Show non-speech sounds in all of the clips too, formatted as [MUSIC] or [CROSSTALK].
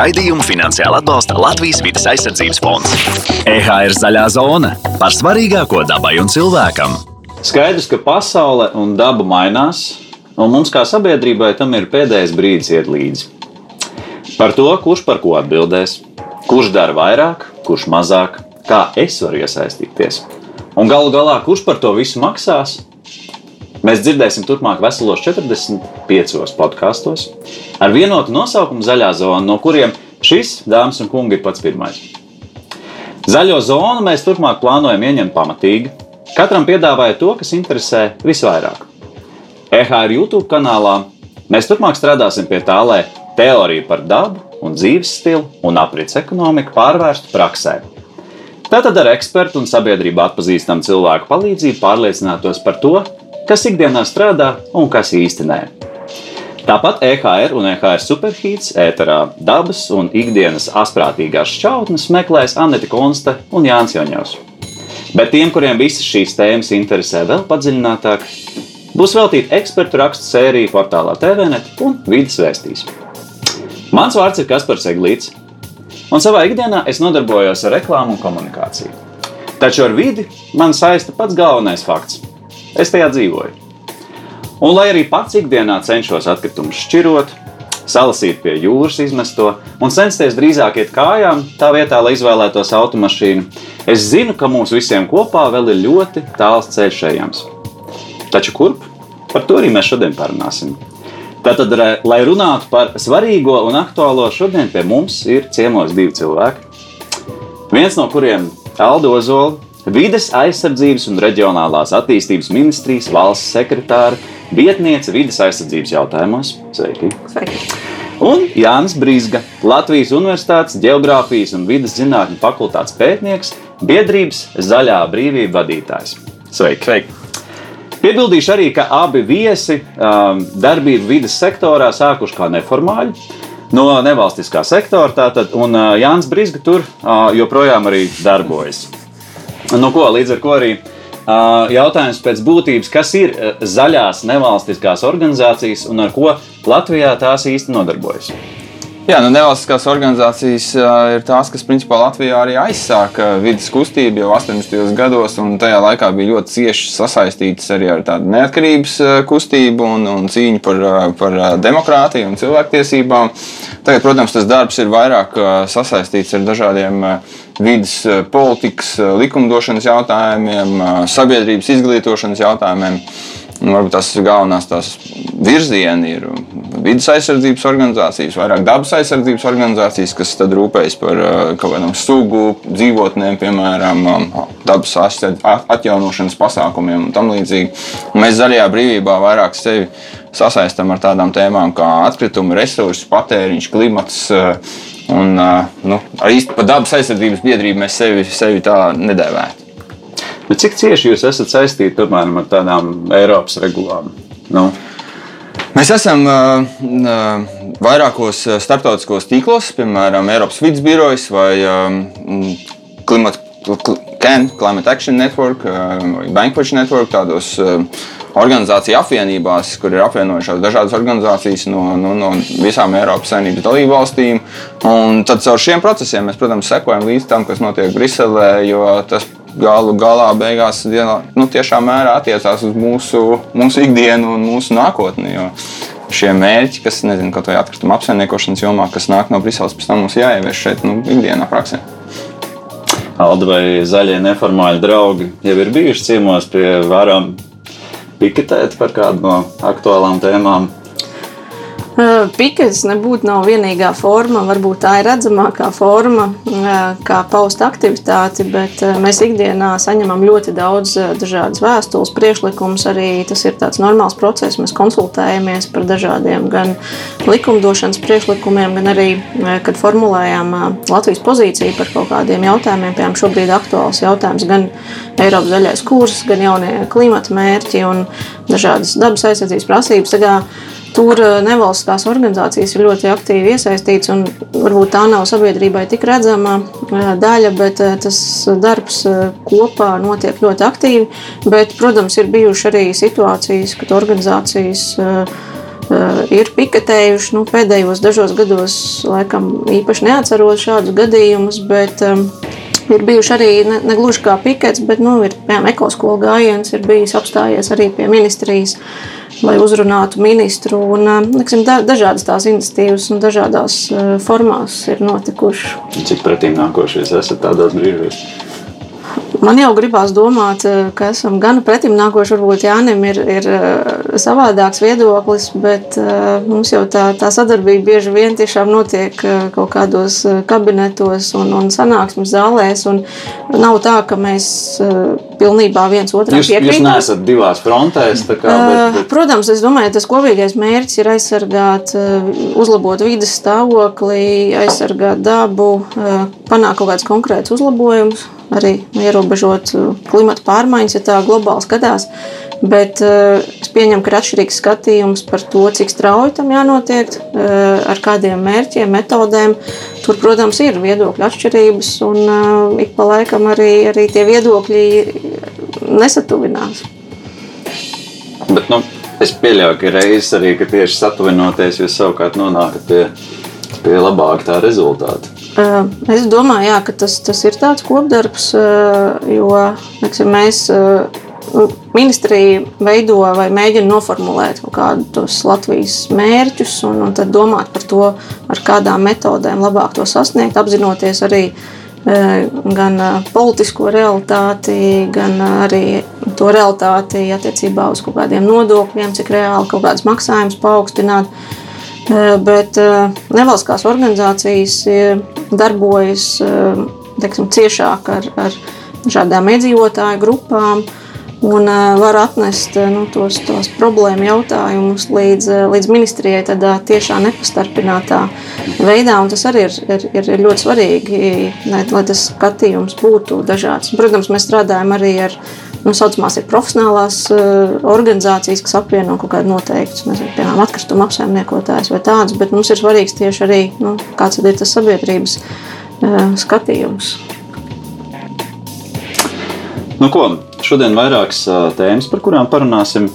Raidījumu finansiāli atbalsta Latvijas vidas aizsardzības fonds. EHR zaļā zona par svarīgāko dabai un cilvēkam. Skaidrs, ka pasaule un daba mainās, un mums kā sabiedrībai tam ir pēdējais brīdis iet līdzi. Par to, kurš par ko atbildēs, kurš dara vairāk, kurš mazāk, kā es varu iesaistīties. Un galu galā, kurš par to visu maksās, Mēs dzirdēsim turpmāk veselos 45 podkastos ar vienotu nosaukumu Zaļā zona, no kuriem šis, dāmas un kungi, ir pats pirmais. Zaļo zonu mēs turpmāk plānojam ieņemt pamatīgi, katram piedāvājot to, kas interesē visvairāk. EHR YouTube kanālā mēs turpmāk strādāsim pie tā, lai teorija par dabu un dzīves stilu un aprits ekonomiku pārvērstu praksē. Tātad ar ekspertu un sabiedrību atpazīstamu cilvēku palīdzību pārliecinātos par to, kas ikdienā strādā un kas īsti nē. Tāpat EHR un EHR superhīts, ēterā dabas un ikdienas asprātīgās šķautnes meklēs Anita Konsta un Jānis Joņovs. Bet tiem, kuriem visas šīs tēmas interesē vēl padziļinātāk, būs veltīta ekspertu rakstu sērija portālā TVNet un vidas vēstīs. Mans vārds ir Kaspars Eglīts, un savā ikdienā es nodarbojos ar reklāmu un komunikāciju. Taču ar vidi man saista pats galvenais fakts Es tajā dzīvoju. Un, lai arī pats ikdienā cenšos atkritumus šķirot, salasīt pie jūras izmesto un censties drīzāk iet kājām, tā vietā, lai izvēlētos automašīnu, es zinu, ka mums visiem kopā vēl ir ļoti tāls ceļš ejams. Taču kurp? Par to arī mēs šodien parunāsim. Tātad, lai runātu par svarīgo un aktuālo, šodien pie mums ir ciemos divi cilvēki. Viens no kuriem ir Aldo Ozola, Vides aizsardzības un reģionālās attīstības ministrijas valsts sekretāra, vietniece vides aizsardzības jautājumos. Sveiki! Sveiki. Un Jānis Brīsga, Latvijas Universitātes Geogrāfijas un vidas zinātņu fakultātes pētnieks, biedrības Zaļā brīvība vadītājs. Sveiki! Sveiki. Piebildīšu arī, ka abi viesi um, darbību vidas sektorā sākuši kā neformāļi. No nevalstiskā sektora tātad, un uh, Jānis Brīsga tur uh, joprojām arī darbojas. Nu, ko, līdz ar to arī jautājums pēc būtības, kas ir zaļās nevalstiskās organizācijas un ar ko Latvijā tās īsti nodarbojas? Jā, nu, nevalstiskās organizācijas uh, ir tās, kas principā Latvijā arī aizsāka vidas kustību jau 80. gados, un tajā laikā bija ļoti cieši sasaistītas arī ar tādu neatkarības kustību un, un cīņu par, par demokrātiju un cilvēktiesībām. Tagad, protams, tas darbs ir vairāk sasaistīts ar dažādiem vidas politikas, likumdošanas jautājumiem, sabiedrības izglītošanas jautājumiem. Nu, varbūt tās galvenās tās virzieni ir vidas aizsardzības organizācijas, vairāk dabas aizsardzības organizācijas, kas rūpējas par kaut kādām sugu dzīvotnēm, piemēram, dabas atjaunošanas pasākumiem un tam līdzīgi. Mēs zaļajā brīvībā vairāk sevi sasaistām ar tādām tēmām kā atkritumi, resursi, patēriņš, klimats Un, nu, arī par dabas aizsardzības biedrību mēs sevi, sevi tā nedēvētu. Bet cik cieši jūs esat saistīti piemēram, ar tādām Eiropas regulām? Nu? Mēs esam uh, vairākos starptautiskos tīklos, piemēram, Eiropas vidas birojas vai um, klimata, CAN, Climate Action Network, uh, Bankwatch Network, tādos uh, organizāciju apvienībās, kur ir apvienojušās dažādas organizācijas no, no, no visām Eiropas Savienības dalību valstīm. Un tad caur šiem procesiem mēs, protams, sekojam līdz tam, kas notiek Briselē, jo tas galu galā beigās nu, tiešām mērā attiecās uz mūsu, mūsu ikdienu un mūsu nākotni. Jo šie mērķi, kas nezinu, kaut vai atkrituma apsaimniekošanas jomā, kas nāk no Briseles, pēc tam mums jāievieš šeit, nu, ikdienā praksē. Alda vai zaļie neformāli draugi jau ir bijuši ciemos pie varam piketēt par kādu no aktuālām tēmām? Pikets nebūtu nav vienīgā forma, varbūt tā ir redzamākā forma, kā paust aktivitāti, bet mēs ikdienā saņemam ļoti daudz dažādas vēstules, priekšlikumus. Arī tas ir tāds normāls process. Mēs konsultējamies par dažādiem gan likumdošanas priekšlikumiem, gan arī, kad formulējām Latvijas pozīciju par kaut kādiem jautājumiem, piemēram, šobrīd aktuāls jautājums gan Eiropas zaļais kurs, gan jaunie klimata mērķi un dažādas dabas aizsardzības prasības. Tagad Tur eh, nevalstiskās organizācijas ir ļoti aktīvi iesaistītas, un varbūt tā nav sabiedrībai tik redzama eh, daļa, bet eh, tas darbs kopā notiek ļoti aktīvi. Bet, protams, ir bijušas arī situācijas, kad organizācijas ir piketējuši. Nu, pēdējos dažos gados, laikam, īpaši neatceros šādus gadījumus, bet ir bijuši arī ne, ne gluži kā pikets, bet nu, ir piemēram ekoskola gājiens, ir bijis apstājies arī pie ministrijas. Lai uzrunātu ministru, un liksim, da, dažādas tās iniciatīvas un dažādās uh, formās ir notikušas. Cik pretīm nākošies esat tādos brīžos? Man jau gribās domāt, eh, ka esam gan pretim nākoši. Varbūt Jānis ir, ir eh, savādāks viedoklis, bet eh, mums jau tā, tā sadarbība bieži vien tiešām notiek kaut kādos kabinetos un, un sanāksmes zālēs. Un nav tā, ka mēs pilnībā viens otram piekrītam. Jūs neesat divās frontēs. Kā, bet, bet... Protams, es domāju, tas kopīgais mērķis ir aizsargāt, uzlabot vidas stāvokli, aizsargāt dabu, panākt kaut kādus konkrētus uzlabojumus arī ierobežot uh, klimata pārmaiņas, ja tā globāli skatās. Bet uh, es pieņemu, ka ir atšķirīgs skatījums par to, cik strauji tam jānotiek, uh, ar kādiem mērķiem, metodēm. Tur, protams, ir viedokļu atšķirības, un ik pa laikam arī, arī tie viedokļi nesatuvinās. Bet, nu, es pieļauju, ka reizes arī ka tieši satuvinoties, jūs savukārt nonākat pie, pie labāka tā rezultāta. Es domāju, jā, ka tas, tas ir tāds kopdarbs, jo neksim, mēs nu, ministrija veido vai mēģina noformulēt kaut kādus Latvijas mērķus un, un tad domāt par to, ar kādām metodēm labāk to sasniegt, apzinoties arī gan politisko realitāti, gan arī to realitāti attiecībā uz kaut kādiem nodokļiem, cik reāli kaut kādas maksājumus paaugstināt. Bet nevalstiskās organizācijas darbojas teiksim, ciešāk ar, ar šādām iedzīvotāju grupām un var atnest nu, tos, tos problēmu jautājumus līdz, līdz ministrijai tādā tiešā nepastarpinātā veidā. Un tas arī ir, ir, ir ļoti svarīgi, lai, lai tas skatījums būtu dažāds. Protams, mēs strādājam arī ar nu, saucamās ir profesionālās uh, organizācijas, kas apvieno kaut kādu noteiktu, nezinu, piemēram, atkritumu apsaimniekotājs vai tāds, bet mums ir svarīgs tieši arī, nu, kāds ir tas sabiedrības uh, skatījums. Nu, ko, šodien vairākas uh, tēmas, par kurām parunāsim.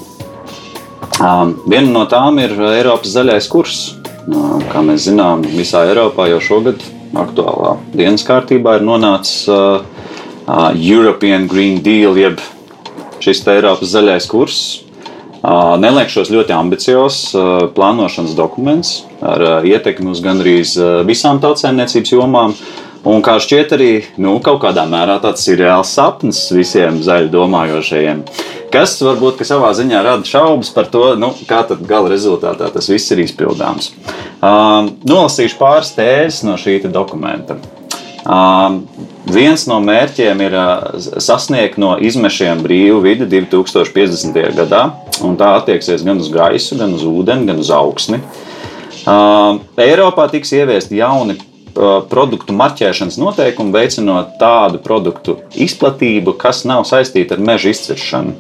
Um, viena no tām ir Eiropas zaļais kurs. Uh, kā mēs zinām, visā Eiropā jau šogad aktuālā dienas kārtībā ir nonācis uh, uh, European Green Deal, jeb šis Eiropas zaļais kurs. Neliekšos ļoti ambiciozs plānošanas dokuments ar ietekmi uz gandrīz visām tautsēmniecības jomām. Un kā šķiet, arī nu, kaut kādā mērā tāds ir reāls sapnis visiem zaļu domājošajiem. Kas varbūt ka savā ziņā rada šaubas par to, nu, kā tad gala rezultātā tas viss ir izpildāms. Uh, nolasīšu pāris tēzes no šī dokumenta. Viens no mērķiem ir sasniegt no izmešiem brīvu vidi 2050. gadā, un tā attieksies gan uz gaisu, gan uz ūdeni, gan uz augsni. Eiropā tiks ieviesti jauni produktu marķēšanas noteikumi, veicinot tādu produktu izplatību, kas nav saistīta ar meža izciršanu.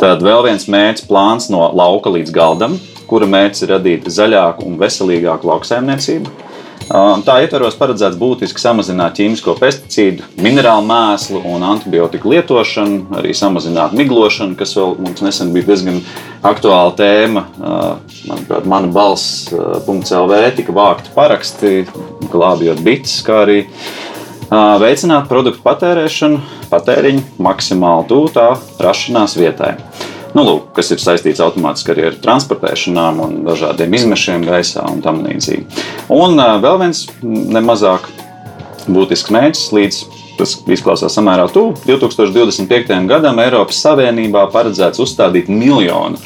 Tad vēl viens mērķis plāns no lauka līdz galdam, kura mērķis ir radīt zaļāku un veselīgāku lauksaimniecību Tā ietvaros paredzēts būtiski samazināt ķīmisko pesticīdu, minerālu mēslu un antibiotiku lietošanu, arī samazināt miglošanu, kas vēl mums nesen bija diezgan aktuāla tēma. Manuprāt, mana balss.lv tika vākti paraksti, glābjot bites, kā arī veicināt produktu patērēšanu, patēriņu maksimāli tuvu tā rašanās vietai nu, lūk, kas ir saistīts automātiski arī ar transportēšanām un dažādiem izmešiem gaisā un tam līdzīgi. Un vēl viens nemazāk būtisks mērķis līdz tas izklausās samērā tuvu. 2025. gadam Eiropas Savienībā paredzēts uzstādīt miljonu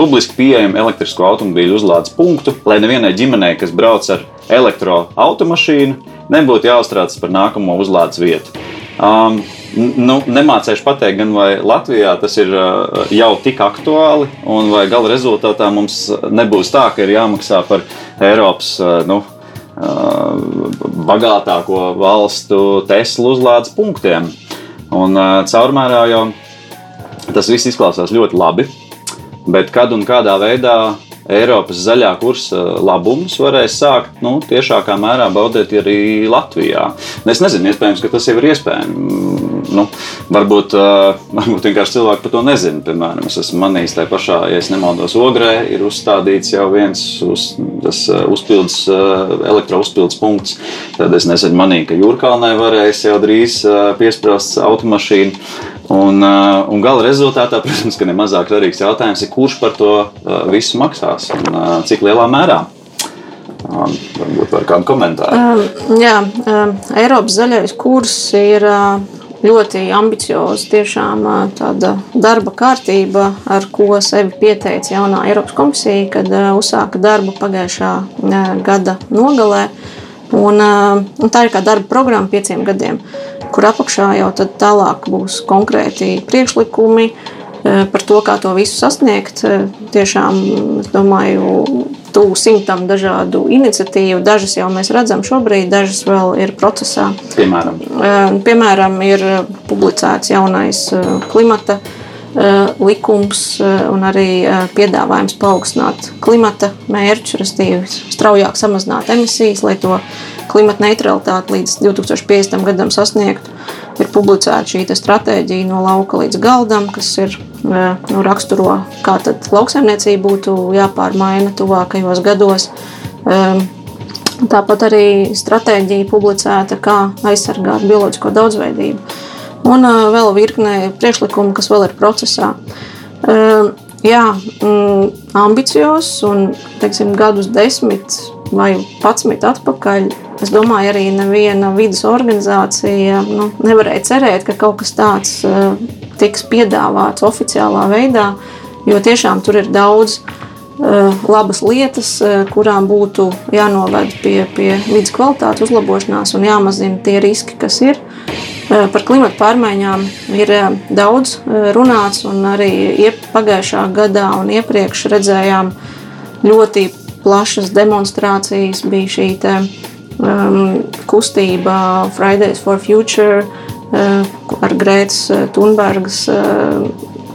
publiski pieejamu elektrisko automobīļu uzlādes punktu, lai nevienai ģimenei, kas brauc ar elektroautomašīnu, nebūtu jāuztraucas par nākamo uzlādes vietu. Um, Nu, nemācīšu pateikt, gan vai Latvijā tas ir jau tik aktuāli, un vai gala rezultātā mums nebūs tā, ka ir jāmaksā par Eiropas nu, bagātāko valstu Tesla uzlādes punktiem. Un caurmērā jau tas viss izklausās ļoti labi, bet kad un kādā veidā Eiropas zaļā kursa labumus varēs sākt nu, tiešākā mērā baudīt arī Latvijā. Es nezinu, iespējams, ka tas jau ir iespējams nu, varbūt, varbūt vienkārši cilvēki par to nezina. Piemēram, es esmu manījis tajā pašā, ja nemaldos, ogrē, ir uzstādīts jau viens uz, tas, uzpildes, elektrouzpildes punkts. Tad es nesen manīju, ka Jūrkalnē varēs jau drīz piesprāst automašīnu. Un, uh, un gala rezultātā, protams, ka nemazāk svarīgs jautājums ir, kurš par to uh, visu maksās un uh, cik lielā mērā. Um, varbūt ar kādu komentāru. Um, jā, um, Eiropas zaļais kurs ir uh, ļoti ambiciozs. Tiešām uh, tāda darba kārtība, ar ko sevi pieteica jaunā Eiropas komisija, kad uh, uzsāka darbu pagājušā uh, gada nogalē. Un, uh, un tā ir kā darba programma pieciem gadiem, kur apakšā jau tālāk būs konkrēti priekšlikumi par to, kā to visu sasniegt. Tiešām, es domāju, tuvu simtam dažādu iniciatīvu. Dažas jau mēs redzam šobrīd, dažas vēl ir procesā. Piemēram, Piemēram ir publicēts jaunais klimata likums un arī piedāvājums paaugstināt klimata mērķus, respektīvi straujāk samazināt emisijas, lai to klimata neutralitāti līdz 2050. gadam sasniegtu. Ir publicēta šī stratēģija no lauka līdz galdam, kas ir nu, raksturo, kā lauksaimniecība būtu jāpārmaina tuvākajos gados. Tāpat arī stratēģija publicēta, kā aizsargāt bioloģisko daudzveidību. Un vēl virkne priekšlikumu, kas vēl ir procesā. Jā, ambiciozs un teiksim, gadus desmit vai 11 atpakaļ. Es domāju, arī neviena vidas organizācija nu, nevarēja cerēt, ka kaut kas tāds uh, tiks piedāvāts oficiālā veidā, jo tiešām tur ir daudz uh, labas lietas, uh, kurām būtu jānoved pie, pie vidas kvalitātes uzlabošanās un jāmazina tie riski, kas ir. Par klimatu pārmaiņām ir daudz runāts, un arī pagājušā gadā un iepriekš redzējām ļoti plašas demonstrācijas, bija šī te, um, kustība Fridays for Future uh, ar Grētas uh, Thunbergas uh,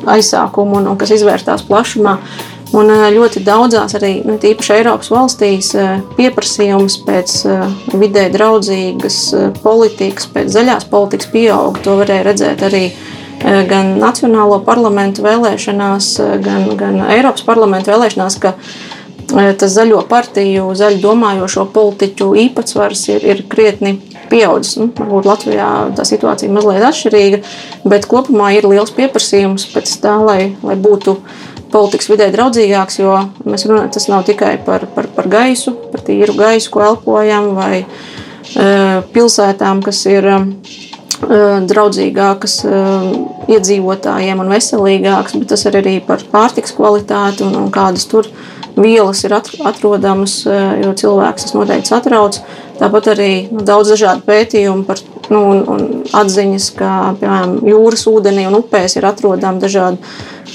aizsākumu, un, un kas izvērtās plašumā. Un uh, ļoti daudzās, arī nu, tīpaši Eiropas valstīs, uh, pieprasījums pēc vidē draudzīgas politikas, pēc zaļās politikas pieaug. To varēja redzēt arī gan Nacionālo parlamentu vēlēšanās, gan, gan Eiropas parlamentu vēlēšanās, ka tas zaļo partiju, zaļu domājošo politiķu īpatsvars ir, ir krietni pieaudzis. Nu, varbūt Latvijā tā situācija ir mazliet atšķirīga, bet kopumā ir liels pieprasījums pēc tā, lai, lai būtu politikas vidē draudzīgāks, jo mēs runājam, tas nav tikai par, par, par gaisu, par tīru gaisu, ko elpojam, vai uh, pilsētām, kas ir uh, draudzīgākas uh, iedzīvotājiem un veselīgākas, bet tas ir arī par pārtiks kvalitāti un, un kādas tur ir vielas ir atrodamas, eh, jo cilvēks tas noteikti satrauc. Tāpat arī nu, daudz dažādu pētījumu par nu, un, un atziņas, ka piemēram jūras ūdenī un upēs ir atrodami dažādi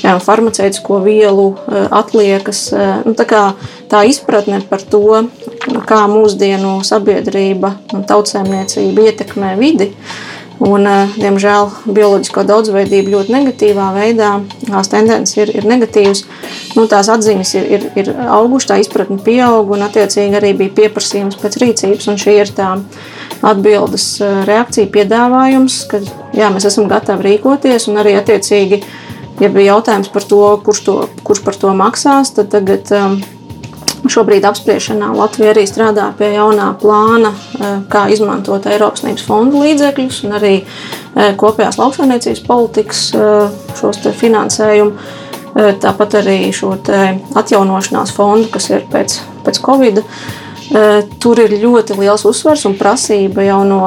piemēram, farmaceitisko vielu eh, atliekas. Eh, nu, tā, kā, tā izpratne par to, kā mūsdienu sabiedrība un tautsēmniecība ietekmē vidi. Un, diemžēl bioloģisko daudzveidību ļoti negatīvā veidā, tās tendences ir, ir negatīvas nu, tās atziņas ir, ir, ir augušas, tā izpratne pieauga un attiecīgi arī bija pieprasījums pēc rīcības. Šī ir tā atbildes eh, reakcija, piedāvājums, ka jā, mēs esam gatavi rīkoties un arī attiecīgi, ja bija jautājums par to, kurš, to, kurš par to maksās, tad tagad. Um, Šobrīd apspriešanā Latvija arī strādā pie jaunā plāna, eh, kā izmantot Eiropas Savienības fondu līdzekļus un arī eh, kopējās lauksaimniecības politikas šos finansējumu. Tāpat arī šo atjaunošanās fondu, kas ir pēc, pēc Covid. Tur ir ļoti liels uzsvers un prasība jau no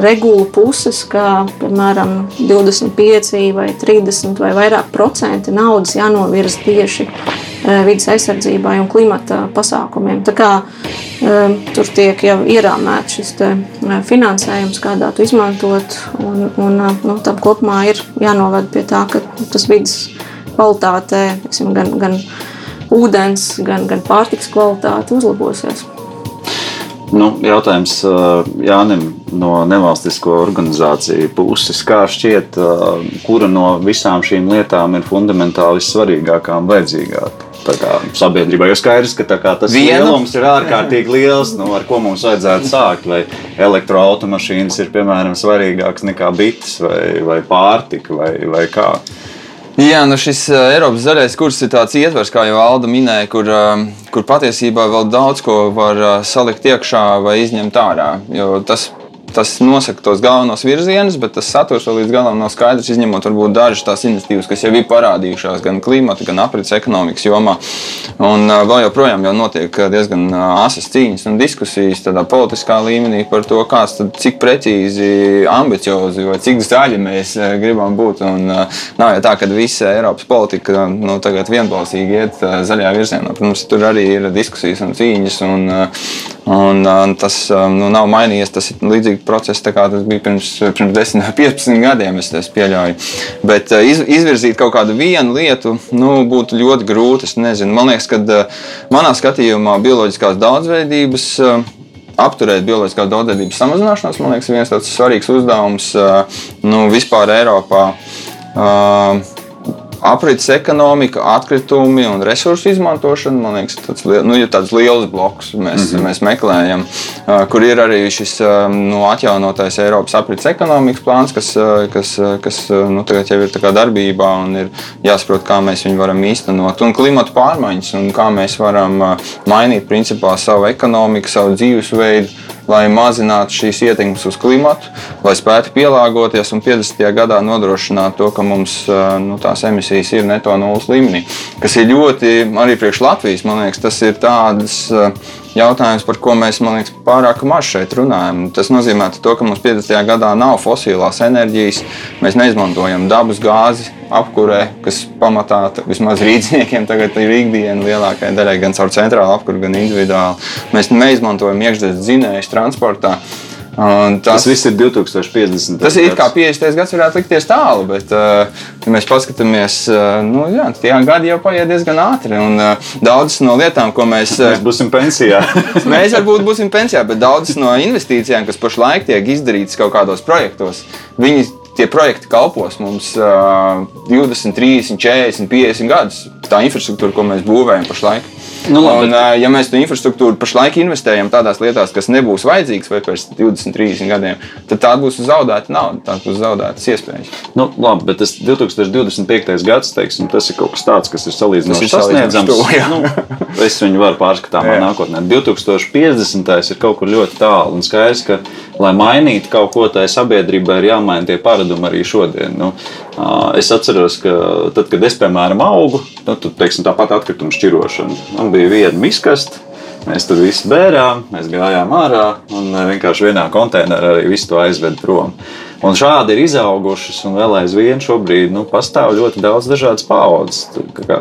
regulu puses, ka piemēram 25 vai 30 vai vairāk procenti naudas jānovirza tieši vidas aizsardzībai un klimata pasākumiem. Tā kā tur tiek jau ierāmēts šis finansējums, kādā tu izmantot, un, un nu, tam kopumā ir jānovad pie tā, ka tas vidas kvalitāte, tiksim, gan, gan ūdens, gan, gan pārtiks kvalitāte uzlabosies. Nu, jautājums Jānim no nevalstisko organizāciju puses. Kā šķiet, kura no visām šīm lietām ir fundamentāli svarīgākā un vajadzīgākā? sabiedrībai. Jo skaidrs, ka tas Vienu. lielums ir ārkārtīgi liels, nu, ar ko mums vajadzētu sākt. Vai elektroautomašīnas ir piemēram svarīgākas nekā bites vai, vai pārtika vai, vai kā. Jā, nu šis Eiropas zaļais kurs ir tāds ietvers, kā jau Alda minēja, kur, kur patiesībā vēl daudz ko var salikt iekšā vai izņemt ārā. Jo tas tas nosaka tos galvenos virzienus, bet tas saturs vēl līdz galam nav skaidrs, izņemot varbūt dažas tās iniciatīvas, kas jau ir parādījušās gan klimata, gan aprits ekonomikas jomā. Un vēl joprojām jau notiek diezgan asas cīņas un diskusijas tādā politiskā līmenī par to, kāds tad, cik precīzi, ambiciozi vai cik zaļi mēs gribam būt. Un, nav jau tā, ka visa Eiropas politika nu, tagad vienbalsīgi iet zaļajā virzienā. Protams, tur arī ir diskusijas un cīņas. Un, Un, un tas nu, nav mainījies. Tas ir līdzīgs process, kā tas bija pirms, pirms 10, 15 gadiem. Es, es pieļauju. Bet iz, izvirzīt kaut kādu vienu lietu nu, būtu ļoti grūti. Man liekas, ka manā skatījumā bioloģiskās daudzveidības. Apturēt bioloģiskās daudzveidības samazināšanos, man liekas, viens tāds svarīgs uzdevums nu, vispār Eiropā. Uh, aprits ekonomika, atkritumi un resursu izmantošana. Man liekas, tas nu, ir tāds liels bloks, mēs, mm -hmm. mēs meklējam, kur ir arī šis nu, atjaunotais Eiropas aprits ekonomikas plāns, kas, kas, kas nu, tagad jau ir darbībā un ir jāsaprot, kā mēs viņu varam īstenot. Un klimata pārmaiņas un kā mēs varam mainīt principā savu ekonomiku, savu dzīvesveidu lai mazinātu šīs ietekmes uz klimatu, lai spētu pielāgoties un 50. gadā nodrošināt to, ka mums nu, tās emisijas ir neto nulles līmenī. Kas ir ļoti arī priekš Latvijas, man liekas, tas ir tāds jautājums, par ko mēs liekas, pārāk maz šeit runājam. Tas nozīmē, to, ka mums 50. gadā nav fosilās enerģijas, mēs neizmantojam dabas gāzi apkurē, kas pamatā vismaz rīzniekiem tagad ir ikdiena lielākajai daļai, gan caur centrālu apkuru, gan individuāli. Mēs neizmantojam iekšzemes dzinējas transportā. Un tas, tas viss ir 2050. Tas ir kā 50. gads, varētu likties tālu, bet, ja mēs paskatāmies, nu, jā, tie gadi jau paiet diezgan ātri. Un daudzas no lietām, ko mēs. Mēs būsim pensijā. [LAUGHS] mēs varbūt būsim pensijā, bet daudzas no investīcijām, kas pašlaik tiek izdarītas kaut kādos projektos, viņi tie projekti kalpos mums uh, 20, 30, 40, 50 gadus. Tā infrastruktūra, ko mēs būvējam pašlaik. Nu, labi, un, bet... Ja mēs to infrastruktūru pašlaik investējam tādās lietās, kas nebūs vajadzīgas vai pēc 20, 30 gadiem, tad tā būs zaudēta nauda, tā būs zaudētas iespējas. Nu, labi, bet tas 2025. gads, teiksim, tas ir kaut kas tāds, kas ir salīdzinoši sasniedzams. Nu, es viņu varu pārskatāmā nākotnē. 2050. ir kaut kur ļoti tālu un skaidrs, ka, lai mainītu kaut ko tajā sabiedrībā, ir jāmaina tie paradumi arī šodien. Nu, es atceros, ka tad, kad es, piemēram, augu, nu, tad, teiksim, tāpat atkrituma šķirošana. Man bija viena miskasta. Mēs tur visu bērām, mēs gājām ārā un vienkārši vienā konteinerā arī visu to aizved prom. Un šādi ir izaugušas, un vēl aizvien šobrīd nu, pastāv ļoti daudz dažādas paudzes.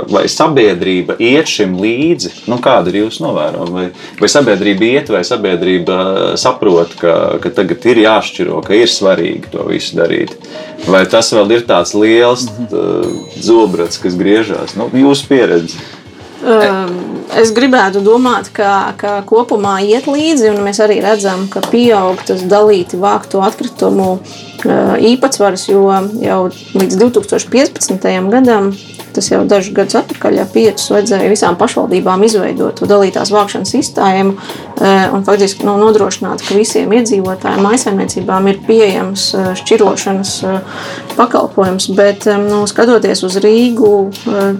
Vai sabiedrība iet šim līdzi? Nu, kāda ir jūsu novērojuma? Vai, vai sabiedrība iet, vai sabiedrība saprot, ka, ka tagad ir jāšķiro, ka ir svarīgi to visu darīt? Vai tas vēl ir tāds liels zobrats, kas griežās? Nu, jūsu pieredze. Es gribētu domāt, ka, ka kopumā iet līdzi, un mēs arī redzam, ka pieaug tas dalīti vākto atkritumu īpatsvars, jo jau līdz 2015. gadam Tas jau dažus gadus atpakaļ, ja piecus vajadzēja visām pašvaldībām izveidot dalītās vākšanas sistēmu un faktiski nu, nodrošināt, ka visiem iedzīvotājiem maisaimniecībām ir pieejams šķirošanas pakalpojums. Bet, nu, skatoties uz Rīgu,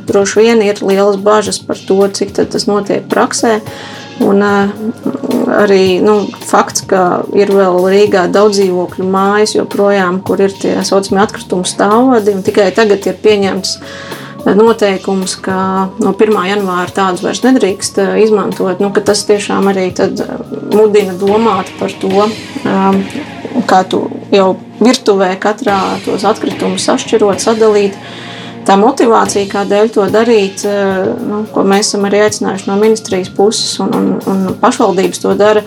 droši vien ir lielas bažas par to, cik tas notiek praksē. Un arī nu, fakts, ka ir vēl Rīgā daudz dzīvokļu mājas, joprojām, kur ir tie saucamie atkritumu stāvvadi, tikai tagad ir pieņemts noteikums, ka no 1. janvāra tādus vairs nedrīkst eh, izmantot. Nu, tas tiešām arī eh, mudina domāt par to, um, kā tu jau virtuvē katrā tos atkritumus sašķirot, sadalīt. Tā motivācija, kādēļ to darīt, eh, nu, ko mēs esam arī aicinājuši no ministrijas puses, un, un, un pašvaldības to dara,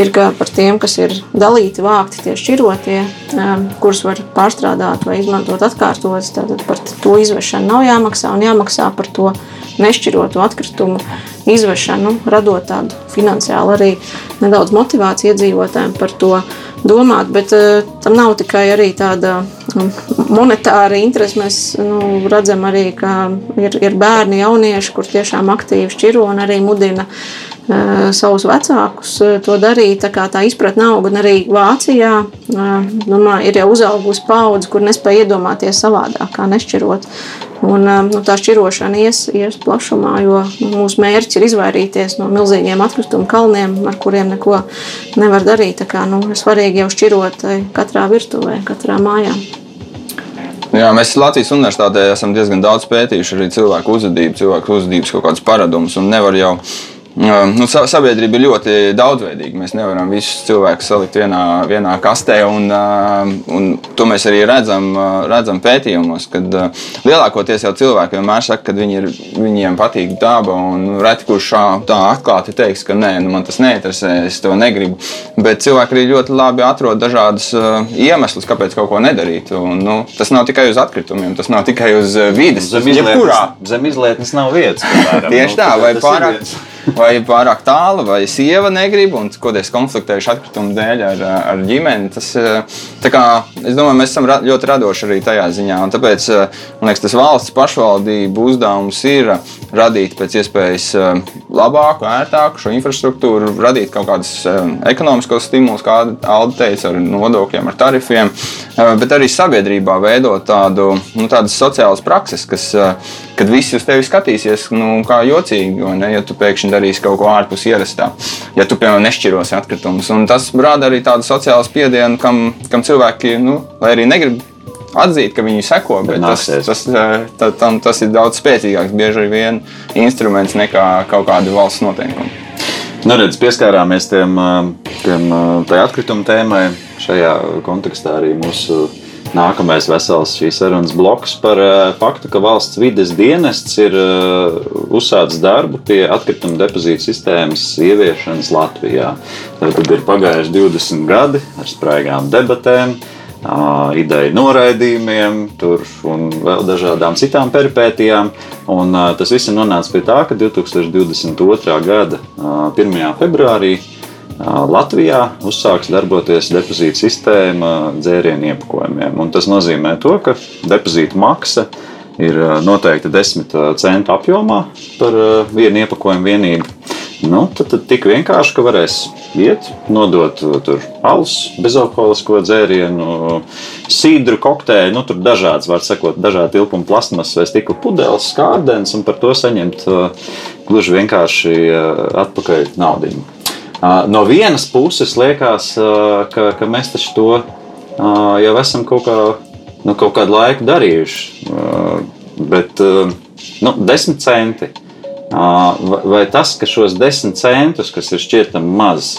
ir par tiem, kas ir dalīti, vākti tie šķirotie, um, kurus var pārstrādāt vai izmantot atkārtotas. Tad par to izvešanu nav jāmaksā un jāmaksā par to nešķirotu atkritumu izvešanu, radot tādu finansiālu arī nedaudz motivāciju iedzīvotājiem par to. domāt, bet uh, tam nav tikai arī tāda um, monetāra interese. Mēs nu, redzam arī, ka ir, ir bērni, jaunieši, kur tiešām aktīvi šķiro un arī mudina uh, savus vecākus uh, to darīt. Tā tā izpratne aug, un arī Vācijā domā, ir jau uzaugusi paudze, kur nespēja iedomāties savādāk, kā nešķirot. Un, nu, tā šķirošana ies, ies plašumā, jo mūsu mērķis ir izvairīties no milzīgiem atkritumu kalniem, ar kuriem neko nevar darīt. Tā kā, nu, ir svarīgi jau šķirot katrā virtuvē, katrā mājā. Jā, mēs Latvijas universitātē esam diezgan daudz pētījuši arī cilvēku uzvedību, cilvēku uzvedības kaut kādus paradumus. Nevar jau Nu, sabiedrība ir ļoti daudzveidīga. Mēs nevaram visus cilvēkus salikt vienā, vienā kastē. Un, un to mēs arī redzam, redzam pētījumos, kad lielākoties jau cilvēki vienmēr saka, ka viņi ir, viņiem patīk daba. Reti kurš tā atklāti teiks, ka nē, nu, man tas neinteresē, es to negribu. Bet cilvēki arī ļoti labi atrod dažādus iemeslus, kāpēc kaut ko nedarīt. Un, nu, tas nav tikai uz atkritumiem, tas nav tikai uz vidas. Zem izlietnes, zem izlietnes nav vietas. Tieši tā, vai pārāk vai pārāk tālu, vai sieva negrib, un kādreiz konfliktējuši atkritumu dēļ ar, ar ģimeni. Tas, kā, es domāju, mēs esam ļoti radoši arī tajā ziņā. Tāpēc man liekas, tas valsts pašvaldību uzdevums ir radīt pēc iespējas labāku, ērtāku šo infrastruktūru, radīt kaut kādus ekonomiskos stimulus, kā Alde teica, ar nodokļiem, ar tarifiem, bet arī sabiedrībā veidot tādu, nu, tādas sociālas prakses, kas, kad visi uz tevi skatīsies nu, kā jocīgi, un ja tu pēkšņi darīsi kaut ko ārpus ierastā. Ja tu, piemēram, nešķirosi atkritumus, un tas rada arī tādu sociālu spiedienu, kam, kam cilvēki, nu, lai arī negrib atzīt, ka viņi seko, bet tas, tas, tā, tam, tas ir daudz spēcīgāks, bieži vien instruments nekā kaut kāda valsts noteikuma. Nu, redz, pieskārāmies tiem, tiem atkrituma tēmai. Šajā kontekstā arī mūsu Nākamais vesels šīs sarunas bloks par uh, faktu, ka valsts vides dienests ir uh, uzsācis darbu pie atkrituma depozīta sistēmas ieviešanas Latvijā. Tad ir pagājuši 20 gadi ar spraigām debatēm. Ideju noraidījumiem, tur un vēl dažādām citām peripētijām. Un, tas viss ir nonācis pie tā, ka 2022. gada uh, 1. februārī Latvijā uzsāks darboties depozīta sistēma dzērienu iepakojumiem. Un tas nozīmē, to, ka depozīta maksa ir noteikti 10 centu apjomā par vienu iepakojumu vienību. Nu, tad, tad tik vienkārši, ka varēs iet, nodot tur alus, bezalkoholisko dzērienu, sīdru kokteili, nu, tur dažādas, var sakot, dažādi tilpumi, plasmas vai stikla pudeles, skārdens un par to saņemt gluži vienkārši atpakaļ naudu. No vienas puses liekas, ka, ka mēs to jau esam kaut, kā, nu, kaut kādu laiku darījuši. Bet nu, desmit centi. Vai tas, ka šos desmit centus, kas ir šķietami maz,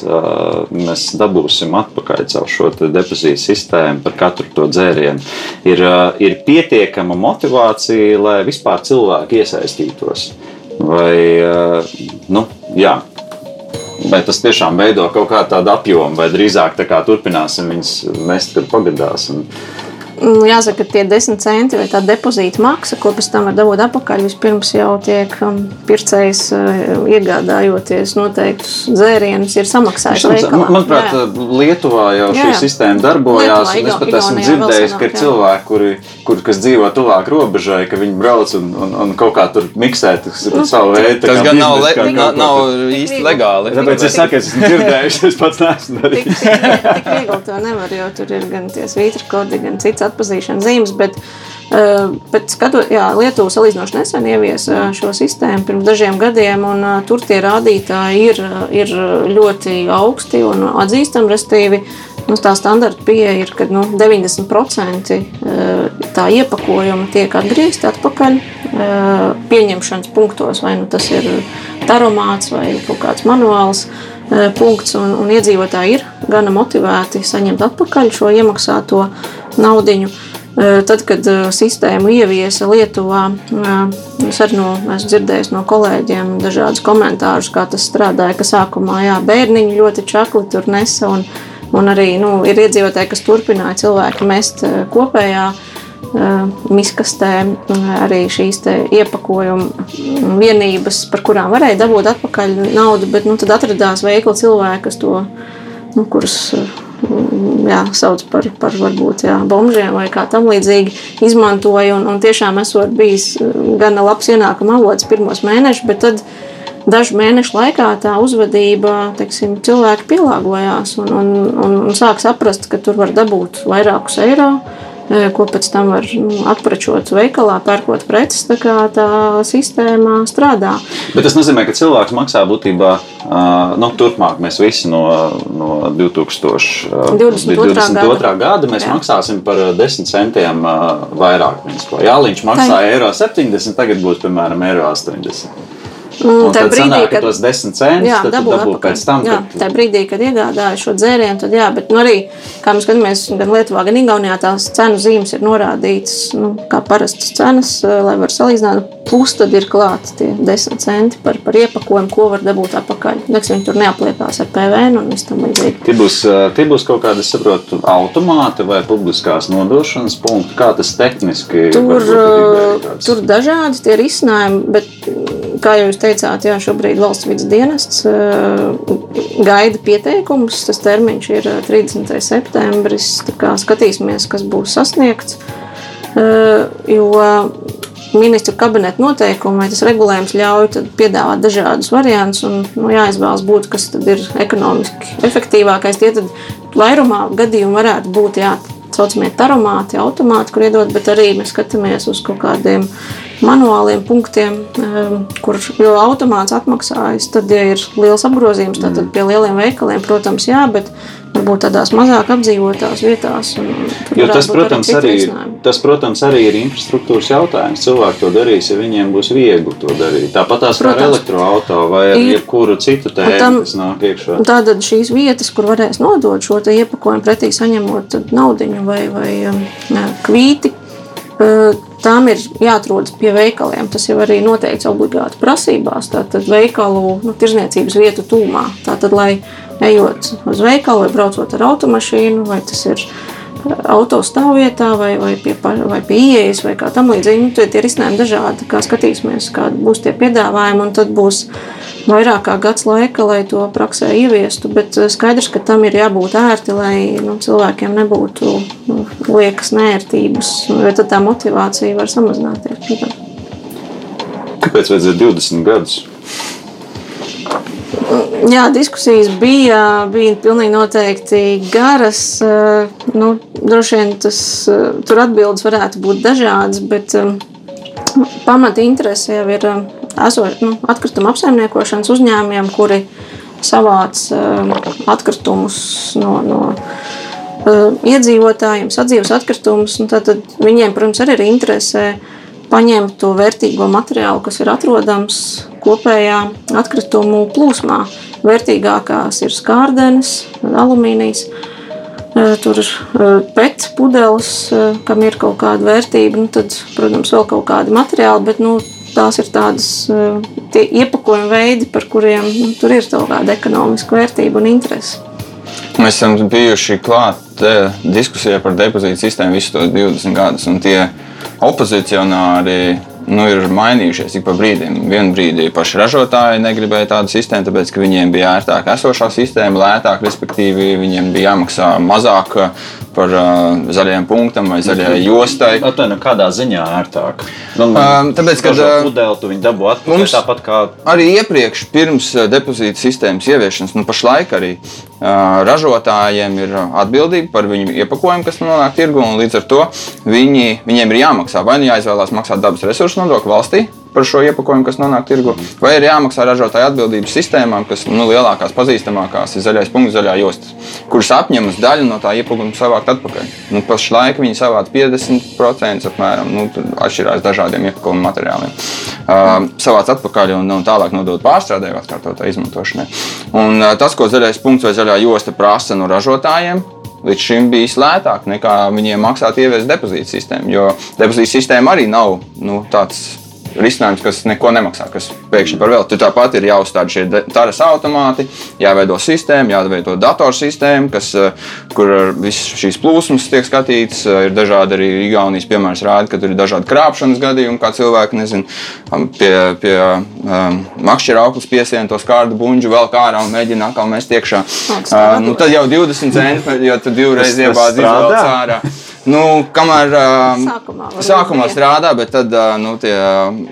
mēs dabūsim atpakaļ caur šo depozītu sistēmu par katru to dzērienu, ir, ir pietiekama motivācija, lai vispār cilvēki iesaistītos? Vai, nu, jā, Vai tas tiešām veido kaut kādu apjomu, vai drīzāk kā turpināsim viņus mest, kad pagadās? Un, Nu, jāsaka, ka tie 10 centi vai tā depozīta maksa, ko pēc tam var dabūt atpakaļ, vispirms jau tiek um, pircējs uh, iegādājoties noteiktus dzērienus, ir samaksājis veikalā. Manuprāt, jā. Lietuvā jau šī jā, jā. sistēma darbojās, Lietuvā, un es pat esmu dzirdējis, ka ir cilvēki, kuri, kur, kas dzīvo tuvāk robežai, ka viņi brauc un, un, un kaut kā tur miksē nu, savu veidu. Tas gan nav, le, nav, nav īsti legāli. Tāpēc es saku, es esmu dzirdējis, es pats neesmu darījis. Tik viegli to nevar, jo tur ir gan tie svītra kodi, gan cits atpazīšanas zīmes. Bet, uh, bet skatot, jā, Lietuva salīdzinoši nesen ieviesa uh, šo sistēmu pirms dažiem gadiem, un uh, tur tie rādītāji ir, ir ļoti augsti un atzīstami. Restīvi, nu, tā standarta pieeja ir, ka nu, 90% tā iepakojuma tiek atgriezti atpakaļ pieņemšanas punktos, vai nu tas ir taromāts vai kaut kāds manuāls punkts, un, un iedzīvotāji ir gana motivēti saņemt atpakaļ šo iemaksāto naudiņu. Tad, kad sistēmu ieviesa Lietuvā, es arī no, esmu dzirdējis no kolēģiem dažādus komentārus, kā tas strādāja. Ka sākumā jā, bērniņi ļoti čakli tur nesa, un, un arī nu, ir iedzīvotāji, kas turpināja cilvēku mest kopējā miskastē arī šīs iepakojuma vienības, par kurām varēja dabūt atpakaļ naudu, bet nu, tad atradās veikli cilvēki, kas to, nu, kurus jā, sauc par, par varbūt jā, bombžiem vai kā tam līdzīgi, izmantoja. Un, un tiešām esot bijis gana labs ienākuma avots pirmos mēnešus, bet tad dažu mēnešu laikā tā uzvedība, teiksim, cilvēki pielāgojās un, un, un, un sāk saprast, ka tur var dabūt vairākus eiro ko pēc tam var nu, atprečot veikalā, pērkot preces. Tā kā tā sistēma strādā. Bet tas nozīmē, ka cilvēks maksā būtībā nu, turpmāk. Mēs visi no, no 2022. gada, gada mēs Jā. maksāsim par 10 centiem vairāk. Jāliņš maksā eiro 70, tagad būs piemēram eiro 80. Mm, tā brīdī, sanāk, kad tos 10 centus jā, dabū dabū pēc tam. Jā, kad... tā brīdī, kad iegādāju šo dzērienu, tad jā, bet nu, arī, kā mēs skatāmies, gan Lietuvā, gan Igaunijā tās cenu zīmes ir norādītas nu, kā parastas cenas, lai var salīdzināt. Plus tad ir klāti tie 10 centi par, par iepakojumu, ko var dabūt atpakaļ. Neks viņi tur neapliekās ar PVN un viss tam līdzīgi. Tie būs, tie būs kaut kādi, es saprotu, automāti vai publiskās nodošanas punkti. Kā tas tehniski tur, tur dažādi tie risinājumi, bet kā jau jūs teicāt, jā, šobrīd valsts vidas dienests gaida pieteikumus. Tas termiņš ir 30. septembris. Skatīsimies, kas būs sasniegts. Jo ministru kabineta noteikumi vai tas regulējums ļauj piedāvāt dažādus variantus. Un, nu, jāizvēlas būt, kas ir ekonomiski efektīvākais. Tie vairumā gadījumu varētu būt jā, saucamie taromāti, automāti, kur iedod, bet arī mēs skatāmies uz kaut kādiem manuāliem punktiem, ehm, kur jau automāts atmaksājas. Tad, ja ir liels apgrozījums, tad pie lieliem veikaliem, protams, jā, bet varbūt tādās mazāk apdzīvotās vietās. Tas protams, arī, tas, protams, arī ir infrastruktūras jautājums. Cilvēki to darīs, ja viņiem būs viegli to darīt. Tāpat tās protams, ar elektroautorātu vai ar ir, jebkuru citu tēmu, kas nāk iekšā. Tātad šīs vietas, kur varēs nodot šo iepakojumu pretī saņemot naudu vai, vai um, kvīti tām ir jāatrodas pie veikaliem. Tas jau arī noteikts obligāti prasībās. Tātad veikalu nu, tirzniecības vietu tūmā. Tātad, lai ejot uz veikalu vai braucot ar automašīnu, vai tas ir autostāvvietā vai, vai, pie, vai pie ieejas vai kā tam līdzīgi, nu, tie ir izcinājumi dažādi. Kā skatīsimies, kādi būs tie piedāvājumi, un tad būs vairāk kā gads laika, lai to praksē ieviestu. Bet eh, skaidrs, ka tam ir jābūt ērti, lai nu, cilvēkiem nebūtu nu, liekas nērtības, jo tad tā motivācija var samazināties. Protams. Kāpēc vajadzēja 20 gadus? Jā, diskusijas bija, bija pilnīgi noteikti garas. Eh, nu, droši vien tas, eh, tur atbildes varētu būt dažādas, bet pamata interese jau ir esot, nu, atkrituma apsaimniekošanas uzņēmumiem, kuri savāc atkritumus no, no iedzīvotājiem, sadzīves atkritumus. Tad, viņiem, protams, arī ir interese paņemt to vērtīgo materiālu, kas ir atrodams kopējā atkritumu plūsmā. Vērtīgākās ir skārdenes, alumīnijas. Uh, tur ir pēc pudeles, kam ir kaut kāda vērtība, nu tad, protams, vēl kaut kādi materiāli, bet nu, tās ir tādas eh, iepakojuma veidi, par kuriem nu, tur ir kaut kāda ekonomiska vērtība un interese. Mēs esam bijuši klāt diskusijā par depozītu sistēmu visus tos 20 gadus, tie opozicionāri nu, ir mainījušies ik pa brīdim. Vienu brīdi paši ražotāji negribēja tādu sistēmu, tāpēc ka viņiem bija ērtāk esošā sistēma, lētāk, respektīvi viņiem bija jāmaksā mazāk par uh, zaļajiem punktam vai zaļajai jostai. No, tā, nu, kādā ziņā ērtāk? Nu, um, tāpēc, kad pudeli viņi dabū atpakaļ tāpat kā... Arī iepriekš, pirms depozīta sistēmas ieviešanas, nu pašlaik arī uh, ražotājiem ir atbildība par viņu iepakojumu, kas nonāk tirgu, un līdz ar to viņi, viņiem ir jāmaksā vai nu jāizvēlās maksāt dabas resursu nodokli valstī, par šo iepakojumu, kas nonāk tirgu, vai ir jāmaksā ražotāju atbildības sistēmām, kas nu, lielākās, pazīstamākās ir zaļais punkts, zaļā josta, kuras apņemas daļu no tā iepakojuma savākt atpakaļ. Nu, pašlaik viņi savāc 50% apmēram, nu, atšķirās dažādiem iepakojuma materiāliem. Uh, savāc atpakaļ un, un tālāk nodot pārstrādē, atkārtotā izmantošanai. Un, uh, tas, ko zaļais punkts vai zaļā josta prasa no ražotājiem, līdz šim bijis lētāk nekā viņiem maksāt ieviest depozītu sistēmu. Jo depozītu sistēma arī nav nu, tāds risinājums, kas neko nemaksā, kas pēkšņi par velti. Tur tāpat ir jāuzstāda šie taras automāti, jāveido sistēma, jāveido datorsistēma, kas, eh, kur visas šīs plūsmas tiek skatīts. Eh, Ir dažādi arī Igaunijas piemērs rāda, ka tur ir dažādi krāpšanas gadījumi, kā cilvēki nezinu, um, pie, pie um, makšķera auklas piesien to skārdu buļbuļsu vēl kā ārā un mēģina atkal mest iekšā. Uh, nu, tad jau 20 centi, jo tu divreiz iebāzi izvēlēt ārā. Nu, kamēr uh, Sākumā sākumā strādā, bet tad uh, nu, tie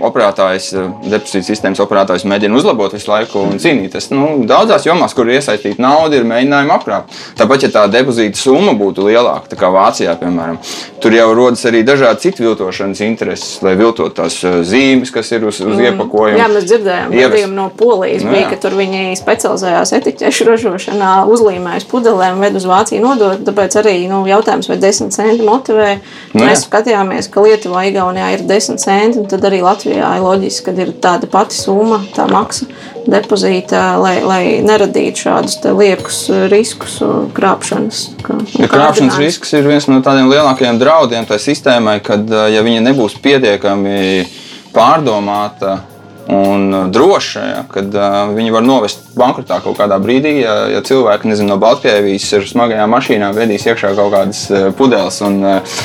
operētājs, uh, depozīta sistēmas operētājs mēģina uzlabot visu laiku un cīnīties. Nu, daudzās jomās, kur iesaistīta nauda, ir mēģinājumi apkrāpt. Tāpat, ja tā depozīta summa būtu lielāka, kā Vācijā, piemēram, tur jau rodas arī dažādi citu viltošanas intereses, lai viltot tās zīmes, kas ir uz, uz iepakojuma. Mm. Jā, mēs dzirdējām, Ievest. gadījumu no Polijas Nu, bija, jā. ka tur viņi specializējās etiķešu ražošanā, uzlīmējas pudelēm, ved uz Vāciju nodot. Tāpēc arī nu, jautājums, vai 10 centi motivē. Nu, mēs jā. skatījāmies, ka Lietuvā, Igaunijā ir 10 centi, un tad arī Latvijā ir loģiski, ka ir tāda pati summa, tā maksa depozītā, lai, lai neradītu šādus liekus riskus un krāpšanas. kā- Ja krāpšanas risks ir viens no tādiem lielākajiem draudiem tai sistēmai, kad uh, ja viņa nebūs pietiekami pārdomāta un uh, droša, ja, kad uh, viņi var novest bankrotā kaut kādā brīdī, ja, ja cilvēki nezinu, no Baltkrievijas ar smagajām mašīnām vedīs iekšā kaut kādas uh, pudeles un uh,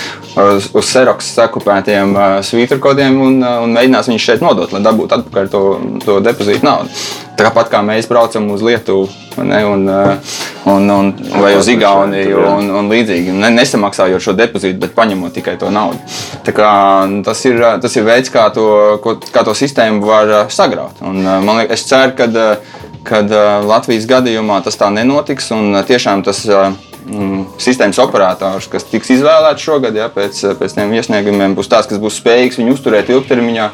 uz, uz seroks sakupētiem uh, svītrkodiem un, uh, un mēģinās viņus šeit nodot, lai dabūtu atpakaļ to, to depozītu naudu. Tāpat kā mēs braucam uz Lietuvu ne, un, uh, un, un, vai uz Igauniju un, un līdzīgi, ne, nesamaksājot šo depozītu, bet paņemot tikai to naudu. Tā kā, tas, ir, uh, tas ir veids, kā to, ko, kā to sistēmu var uh, sagraut. Un, man liekas, es ceru, ka kad Latvijas gadījumā tas tā nenotiks un tiešām tas. Mm, Sistēmas operators, kas tiks izvēlēts šogad, ja, pēc, pēc tiem iesniegumiem, būs tāds, kas būs spējīgs viņu uzturēt ilgtermiņā.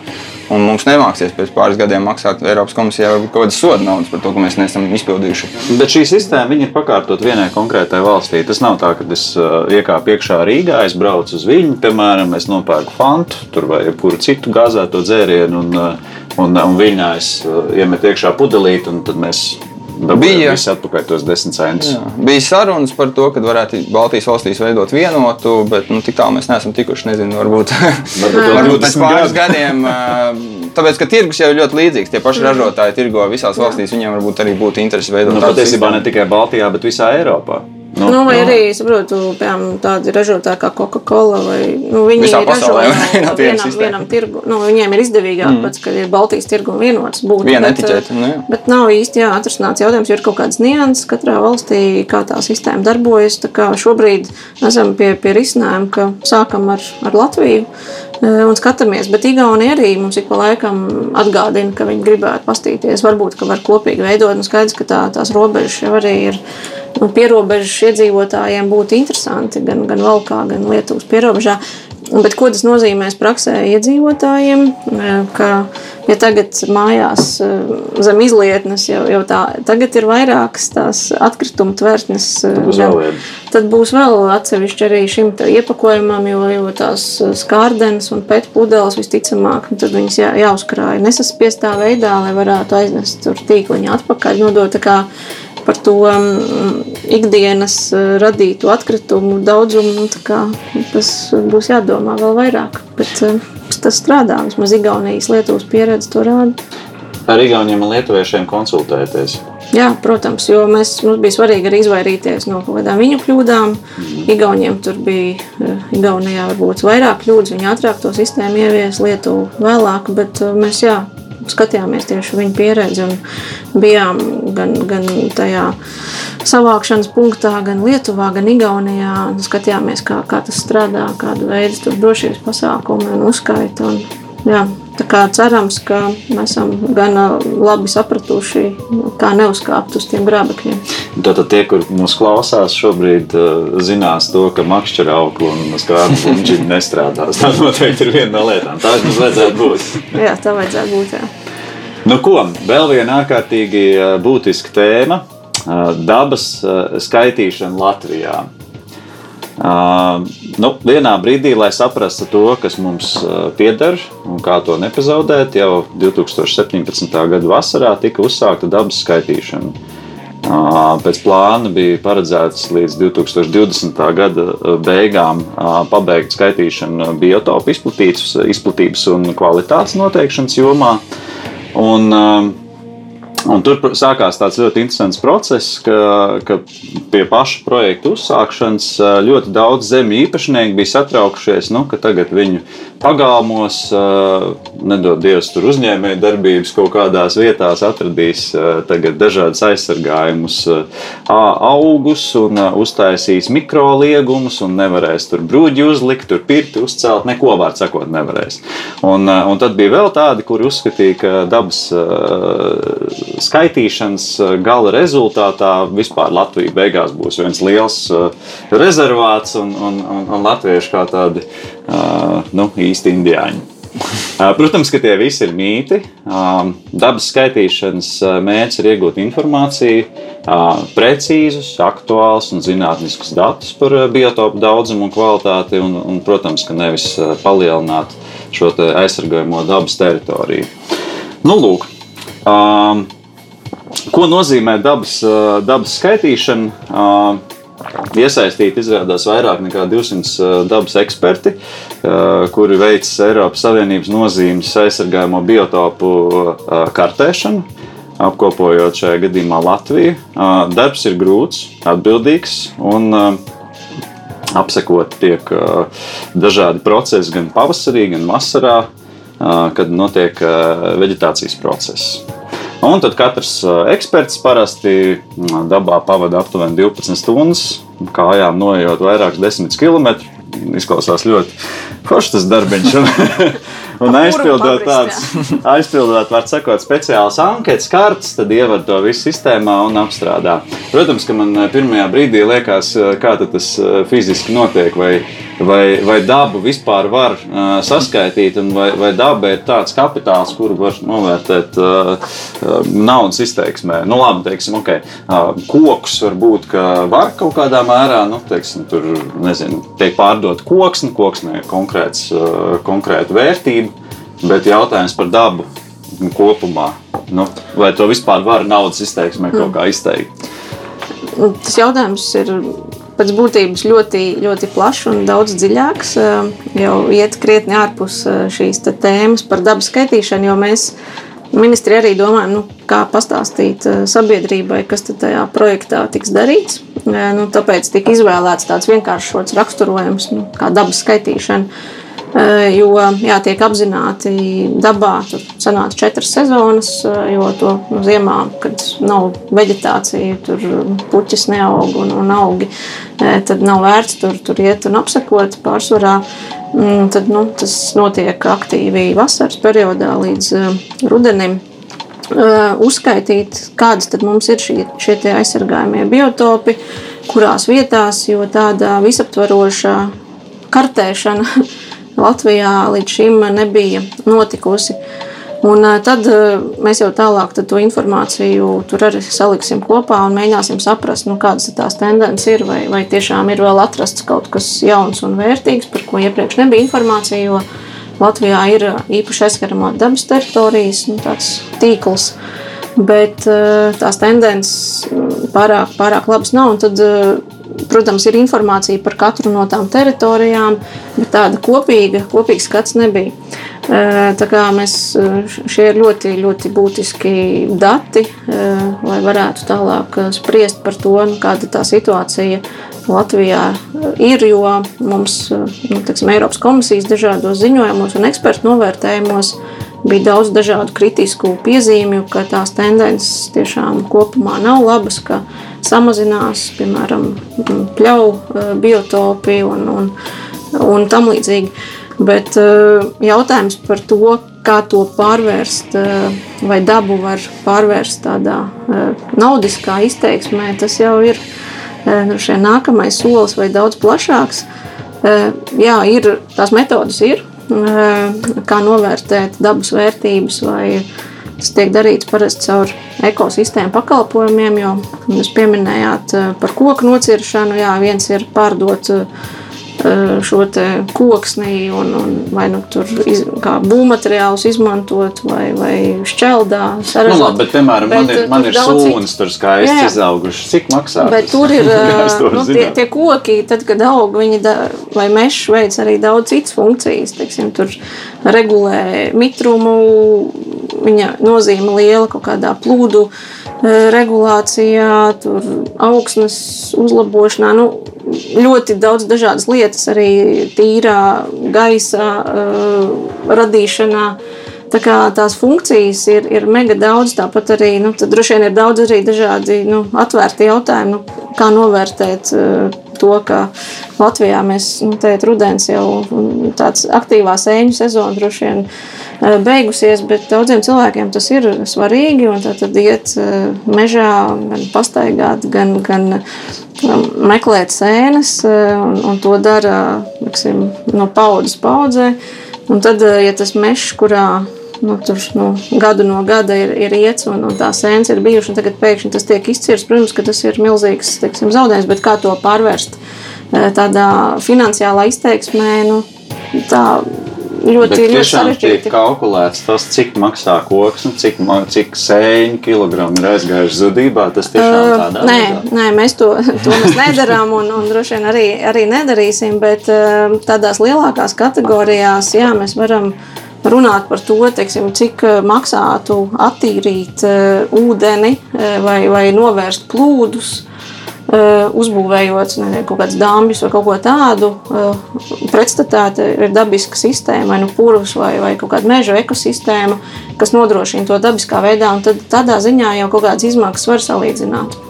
Un mums nemāksies pēc pāris gadiem maksāt Eiropas varbūt kaut kādas soda naudas par to, ka mēs neesam izpildījuši. Bet šī sistēma ir pakārtot vienai konkrētai valstī. Tas nav tā, ka es uh, iekāpu iekšā Rīgā, es braucu uz viņu, piemēram, es nopērku fantu vai jebkuru citu gāzēto dzērienu, un, uh, un, un viņā es uh, iemetu iekšā pudelīti, un tad mēs Bija. atpakaļ tos desmit centus. Jā. Bija sarunas par to, ka varētu Baltijas valstīs veidot vienotu, bet nu, tik tālu mēs neesam tikuši. Nezinu, varbūt, [LAUGHS] Varbūt pēc 20 pāris gadi. gadiem. Tāpēc, ka tirgus jau ir ļoti līdzīgs. Tie paši ražotāji tirgo visās valstīs. Viņiem varbūt arī būtu interesi veidot Nu, tādu patiesībā sistēmu. ne tikai Baltijā, bet visā Eiropā. Nu, vai arī, saprotu, piemēram, tādi ražotāji kā Coca-Cola vai nu, viņi Visā ražo pasaulē [LAUGHS] var vienot vienu vienam, sistēmu. vienam tirgu. Nu, viņiem ir izdevīgāk, mm. pats, ka ir Baltijas tirgu un vienots būtu. Viena bet, etiķete, nu jā. Bet nav īsti jā, atrasināts jautājums, jo ir kaut kādas nianses katrā valstī, kā tā sistēma darbojas. Tā kā šobrīd esam pie, pie risinājuma, ka sākam ar, ar Latviju. e, Un skatāmies, bet Igaunija arī mums ik pa laikam atgādina, ka viņi gribētu pastīties. Varbūt, ka var kopīgi veidot. Un skaidrs, ka tā, tās robežas jau arī ir nu, pierobežas iedzīvotājiem būtu interesanti gan, gan Valkā, gan Lietuvas pierobežā. Bet ko tas nozīmēs praksē iedzīvotājiem? Ka, ja tagad mājās zem izlietnes jau, jau tā, tagad ir vairākas tās atkrituma tvertnes, gan- tad būs vēl atsevišķi arī šim iepakojumam, jo, jo tās skārdenes un pēc pudeles visticamāk, nu, tad viņas jā, jāuzkrāj nesaspiestā veidā, lai varētu aiznest tur tīkliņu atpakaļ, nodot tā kā par to mm, ikdienas eh, radītu atkritumu daudzumu, nu, tas būs jādomā vēl vairāk. Bet eh, tas strādā, vismaz Igaunijas Lietuvas pieredze to rāda. Ar Igauniem un Lietuviešiem konsultēties. Jā, protams, jo mēs, mums bija svarīgi arī izvairīties no kaut kādām viņu kļūdām. Igauniem tur bija, eh, Igaunijā varbūt vairāk kļūdas, viņi ātrāk to sistēmu ievies, Lietuvu vēlāk, bet mēs jā, skatījāmies tieši viņu pieredzi un bijām gan, gan tajā savākšanas punktā, gan Lietuvā, gan Igaunijā. un Skatījāmies, kā, kā tas strādā, kādu veidu tur drošības pasākumi un uzskaita. Un, jā, tā kā cerams, ka mēs esam gana labi sapratuši, kā neuzkāpt uz tiem grābekļiem. Tātad tie, kur mūs klausās, šobrīd zinās to, ka makšķera augļi un skrāpju puņķi nestrādās. [LAUGHS] Tā noteikti ir viena no lietām. Tā mums vajadzētu būt. Jā, tā vajadzētu būt. Jā. Nu, ko? Vēl viena ārkārtīgi uh, būtiska tēma uh, - dabas uh, skaitīšana Latvijā. Uh, nu, vienā brīdī, lai saprastu to, kas mums uh, pieder un kā to nepazaudēt, jau 2017. gada vasarā tika uzsākta dabas skaitīšana. Pēc plāna bija paredzēts līdz 2020. gada beigām pabeigt skaitīšanu biotopu izplatības un kvalitātes noteikšanas jomā. Un, Un tur sākās tāds ļoti interesants process, ka, ka pie paša projekta uzsākšanas ļoti daudz zemju īpašnieki bija satraukušies, nu, ka tagad viņu pagalmos, nedod Dievs, tur uzņēmēju darbības kaut kādās vietās atradīs dažādas aizsargājumus, augus un uztaisīs mikroliegumus un nevarēs tur brūģi uzlikt, tur pirti uzcelt, neko vārdu sakot nevarēs. Un, un tad bija vēl tādi, kuri uzskatīja, ka dabas skaitīšanas gala rezultātā vispār Latvija beigās būs viens liels rezervāts un, un, un, un latvieši kā tādi nu, īsti indiāņi. Protams, ka tie visi ir mīti. Dabas skaitīšanas mērķis ir iegūt informāciju, precīzus, aktuālus un zinātniskus datus par biotopu daudzumu un kvalitāti, un, un protams, ka nevis palielināt šo aizsargājamo dabas teritoriju. Nu, lūk, ko nozīmē dabas, dabas skaitīšana? Iesaistīti izrādās vairāk nekā 200 dabas eksperti, kuri veic Eiropas Savienības nozīmes aizsargājamo biotopu kartēšanu, apkopojot šajā gadījumā Latviju. Darbs ir grūts, atbildīgs un apsekot tiek dažādi procesi gan pavasarī, gan vasarā, kad notiek vegetācijas process. Un tad katrs eksperts parasti dabā pavada aptuveni 12 stundas, kājām noejot vairākus desmit kilometrus. Izklausās ļoti foršs tas darbiņš. [LAUGHS] [LAUGHS] Un, aizpildot tādas, aizpildot, var sakot, speciālas anketas, kartes, tad ievad to visu sistēmā un apstrādā. Protams, ka man pirmajā brīdī liekas, kā tas fiziski notiek, vai vai, vai dabu vispār var uh, saskaitīt, un vai, vai daba ir tāds kapitāls, kuru var novērtēt uh, naudas izteiksmē. Nu, labi, teiksim, okay. uh, koks varbūt var kaut kādā mērā, nu, teiksim, tur nezinu, tiek pārdot koksni, koksni ir konkrēts, uh, konkrēta vērtība, bet jautājums par dabu kopumā. Nu, vai to vispār var naudas izteiksmē kaut kā izteikt? Tas jautājums ir pēc būtības ļoti, ļoti plašs un daudz dziļāks. Eh, jau iet krietni ārpus eh, šīs tēmas par dabas skaitīšanu, jo mēs ministri arī domājam, nu, kā pastāstīt eh, sabiedrībai, kas tajā projektā tiks darīts. Nu, tāpēc tika izvēlēts tāds vienkāršs raksturojums, nu, kā dabas skaitīšana. Jo jā, tiek apzināti dabā, tur sanāca četras sezonas, jo to nu, ziemā, kad nav vegetācija, tur puķis neaug un, un augi tad nav vērts tur, tur iet un apsekot pārsvarā. Mm, tad, nu, tas notiek aktīvi vasaras periodā līdz rudenim. Uzskaitīt, kādas mums ir šie, šie aizsargājumie biotopi, kurās vietās, jo tāda visaptvaroša kartēšana [LAUGHS] Latvijā līdz šim nebija notikusi. Un tad mēs jau tālāk to informāciju tur arī saliksim kopā un mēģināsim saprast, nu, kādas tās tendences ir, vai, vai tiešām ir vēl atrasts kaut kas jauns un vērtīgs, par ko iepriekš nebija informācija. Jo Latvijā ir īpaši aizskaramo dabas teritorijas, nu, tīkls, bet tās tendences pārāk, pārāk labas nav. Tad, protams, ir informācija par katru no tām teritorijām, bet tāda kopīga, kopīga skats nebija. Tā kā mēs, šie ir ļoti, ļoti būtiski dati, lai varētu tālāk spriest par to, nu, kāda tā situācija Latvijā ir. Jo mums, nu, teiksim, Eiropas komisijas dažādos ziņojumos un ekspertu novērtējumos bija daudz dažādu kritisku piezīmju, ka tās tendences tiešām kopumā nav labas, ka samazinās, piemēram, pļauju biotopi un, un, un tam līdzīgi. Bet uh, jautājums par to, kā to pārvērst, uh, vai dabu var pārvērst tādā naudiskā izteiksmē, tas jau ir nu, nākamais solis vai daudz plašāks. Jā, ir tās metodas, ir, kā novērtēt dabas vērtības, vai tas tiek darīts parasti caur ekosistēmu pakalpojumiem, jo jūs pieminējāt par koku nociršanu. Jā, viens ir pārdot šo koksni un, un vai nu tur iz, kā būvmateriālus izmantot vai, vai šķeldā. Nu, labi, bet, piemēram, bet, man ir, man ir sūnas tur skaisti jā, izaugušas. Cik maksā? Bet tur [LAUGHS] ir nu, tie, tie koki, tad, kad aug, viņi da, vai mešs veids arī daudz citas funkcijas. Teiksim, tur regulē mitrumu, viņa nozīme liela kaut kādā plūdu regulācijā, tur augsnes uzlabošanā. Nu, ļoti daudz dažādas lietas, arī tīrā gaisa uh, radīšanā. Tā kā tās funkcijas ir, ir mega daudz, tāpat arī nu, droši vien ir daudz arī dažādi nu, atvērti jautājumi, nu, kā novērtēt uh, to, ka Latvijā mēs nu, teikt, rudens jau tāds aktīvā sēņu sezona droši vien uh, beigusies, bet daudziem cilvēkiem tas ir svarīgi. Tad iet uh, mežā, gan pastaigāt, gan, gan meklēt sēnes, eh, un, un to dara liksim, no paudzes paudzē. Un tad, eh, ja tas mežs, kurā nu, tur nu, gadu no gada ir, ir iets un, un tā sēnes ir bijušas, un tagad pēkšņi tas tiek izcirsts, protams, ka tas ir milzīgs teiksim, zaudējums, bet kā to pārvērst eh, tādā finansiālā izteiksmē, nu, tā ļoti, ļoti sarežģīti. Tiek kalkulēts tas, cik maksā koks un cik, cik sēņu kilogramu ir aizgājuši zudībā. Tas tiešām uh, tādā nē, nē, mēs to, [LAUGHS] to mēs nedarām un, un droši vien arī, arī nedarīsim, bet uh, tādās lielākās kategorijās, jā, mēs varam runāt par to, teiksim, cik maksātu attīrīt uh, ūdeni vai, vai novērst plūdus. Eh, uzbūvējot ne, kaut kādus dāmas vai kaut ko tādu. Eh, pretstatā ir dabiska sistēma, vai nu purvs, vai, vai kaut kāda meža ekosistēma, kas nodrošina to dabiskā veidā, tad tādā ziņā jau kaut kādas izmaksas var salīdzināt.